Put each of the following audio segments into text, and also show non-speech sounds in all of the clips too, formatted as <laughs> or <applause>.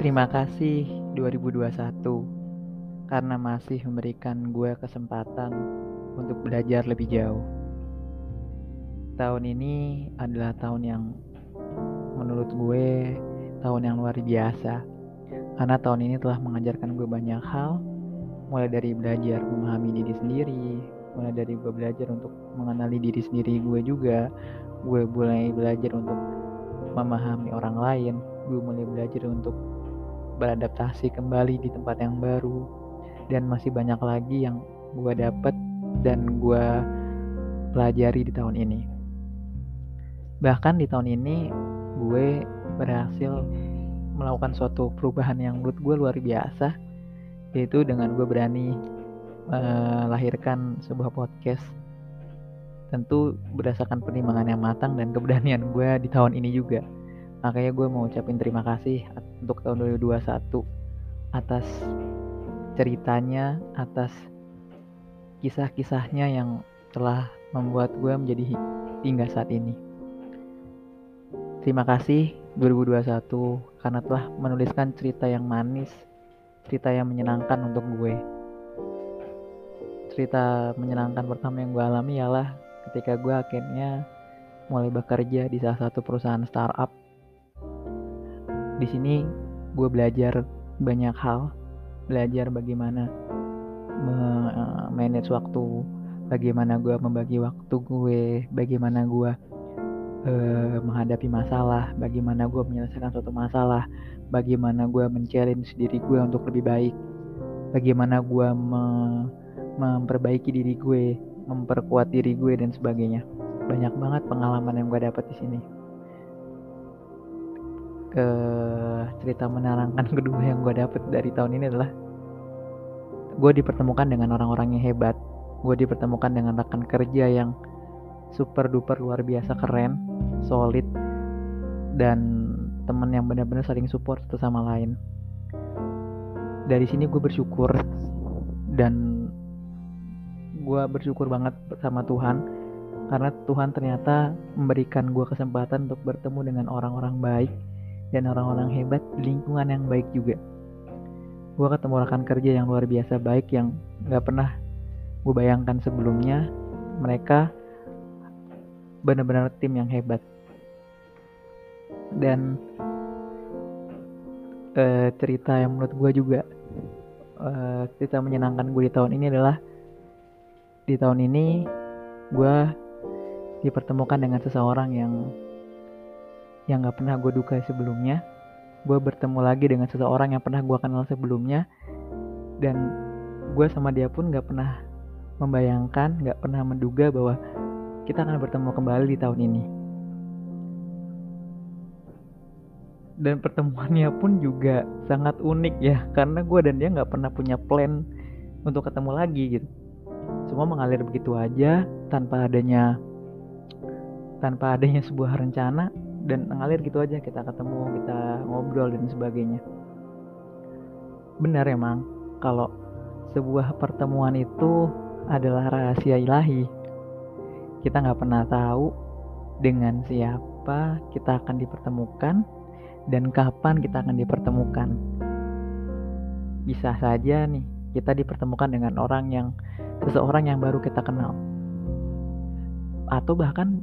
Terima kasih 2021 karena masih memberikan gue kesempatan untuk belajar lebih jauh. Tahun ini adalah tahun yang menurut gue tahun yang luar biasa karena tahun ini telah mengajarkan gue banyak hal mulai dari belajar memahami diri sendiri mulai dari gue belajar untuk mengenali diri sendiri gue juga gue mulai belajar untuk memahami orang lain gue mulai belajar untuk beradaptasi kembali di tempat yang baru. Dan masih banyak lagi yang gue dapet dan gue pelajari di tahun ini. Bahkan di tahun ini gue berhasil melakukan suatu perubahan yang menurut gue luar biasa yaitu dengan gue berani melahirkan sebuah podcast. Tentu berdasarkan pertimbangan yang matang dan keberanian gue di tahun ini juga makanya gue mau ucapin terima kasih untuk tahun 2021 atas ceritanya atas kisah-kisahnya yang telah membuat gue menjadi hingga saat ini. Terima kasih 2021 karena telah menuliskan cerita yang manis cerita yang menyenangkan untuk gue. Cerita menyenangkan pertama yang gue alami ialah ketika gue akhirnya mulai bekerja di salah satu perusahaan startup di sini gue belajar banyak hal. Belajar bagaimana manage waktu bagaimana gue membagi waktu gue bagaimana gue uh, menghadapi masalah bagaimana gue menyelesaikan suatu masalah bagaimana gue men-challenge diri gue untuk lebih baik bagaimana gue me memperbaiki diri gue memperkuat diri gue dan sebagainya. Banyak banget pengalaman yang gue dapat di sini ke cerita menarangkan <laughs> kedua yang gue dapet dari tahun ini adalah gue dipertemukan dengan orang-orang yang hebat. Gue dipertemukan dengan rekan kerja yang super duper luar biasa keren solid dan temen yang benar-benar saling support satu sama lain. Dari sini gue bersyukur dan gue bersyukur banget sama Tuhan karena Tuhan ternyata memberikan gue kesempatan untuk bertemu dengan orang-orang baik dan orang-orang hebat di lingkungan yang baik juga. Gue ketemu rekan kerja yang luar biasa baik yang gak pernah gue bayangkan sebelumnya. Mereka benar-benar tim yang hebat. Dan uh, cerita yang menurut gue juga uh, cerita menyenangkan gue di tahun ini adalah di tahun ini gue dipertemukan dengan seseorang yang yang gak pernah gue duga sebelumnya. Gue bertemu lagi dengan seseorang yang pernah gue kenal sebelumnya. Dan gue sama dia pun gak pernah membayangkan gak pernah menduga bahwa kita akan bertemu kembali di tahun ini. Dan pertemuannya pun juga sangat unik ya karena gue dan dia nggak pernah punya plan untuk ketemu lagi gitu. Semua mengalir begitu aja tanpa adanya tanpa adanya sebuah rencana dan ngalir gitu aja kita ketemu kita ngobrol dan sebagainya. Benar emang kalau sebuah pertemuan itu adalah rahasia ilahi. Kita nggak pernah tahu dengan siapa kita akan dipertemukan dan kapan kita akan dipertemukan. Bisa saja nih kita dipertemukan dengan orang yang seseorang yang baru kita kenal. Atau bahkan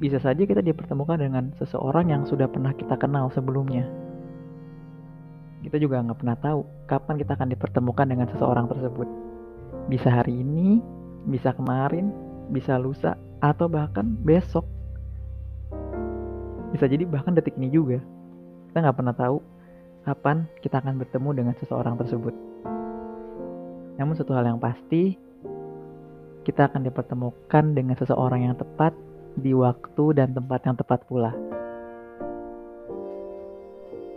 bisa saja kita dipertemukan dengan seseorang yang sudah pernah kita kenal sebelumnya. Kita juga nggak pernah tahu kapan kita akan dipertemukan dengan seseorang tersebut. Bisa hari ini, bisa kemarin, bisa lusa, atau bahkan besok. Bisa jadi bahkan detik ini juga. Kita nggak pernah tahu kapan kita akan bertemu dengan seseorang tersebut. Namun satu hal yang pasti, kita akan dipertemukan dengan seseorang yang tepat di waktu dan tempat yang tepat pula.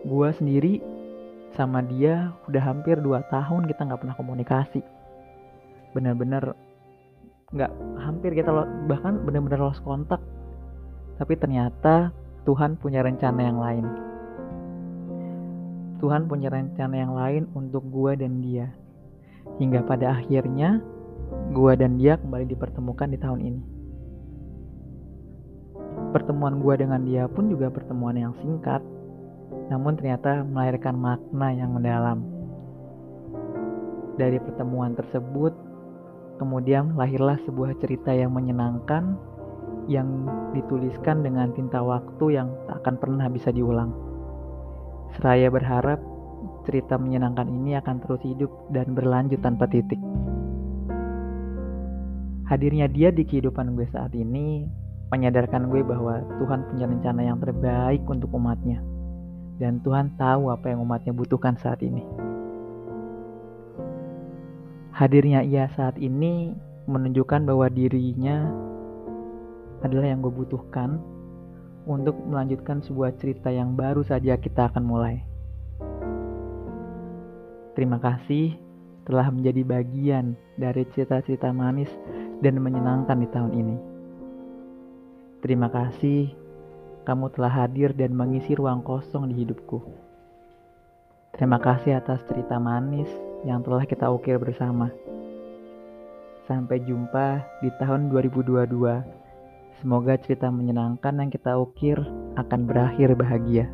Gua sendiri sama dia udah hampir 2 tahun kita nggak pernah komunikasi. Bener-bener nggak hampir kita lo, bahkan bener-bener lost kontak. Tapi ternyata Tuhan punya rencana yang lain. Tuhan punya rencana yang lain untuk gua dan dia. Hingga pada akhirnya gua dan dia kembali dipertemukan di tahun ini pertemuan gue dengan dia pun juga pertemuan yang singkat namun ternyata melahirkan makna yang mendalam. Dari pertemuan tersebut, kemudian lahirlah sebuah cerita yang menyenangkan yang dituliskan dengan tinta waktu yang tak akan pernah bisa diulang. Seraya berharap cerita menyenangkan ini akan terus hidup dan berlanjut tanpa titik. Hadirnya dia di kehidupan gue saat ini menyadarkan gue bahwa Tuhan punya rencana yang terbaik untuk umatnya. Dan Tuhan tahu apa yang umatnya butuhkan saat ini. Hadirnya ia saat ini menunjukkan bahwa dirinya adalah yang gue butuhkan untuk melanjutkan sebuah cerita yang baru saja kita akan mulai. Terima kasih telah menjadi bagian dari cerita-cerita manis dan menyenangkan di tahun ini. Terima kasih kamu telah hadir dan mengisi ruang kosong di hidupku. Terima kasih atas cerita manis yang telah kita ukir bersama. Sampai jumpa di tahun 2022. Semoga cerita menyenangkan yang kita ukir akan berakhir bahagia.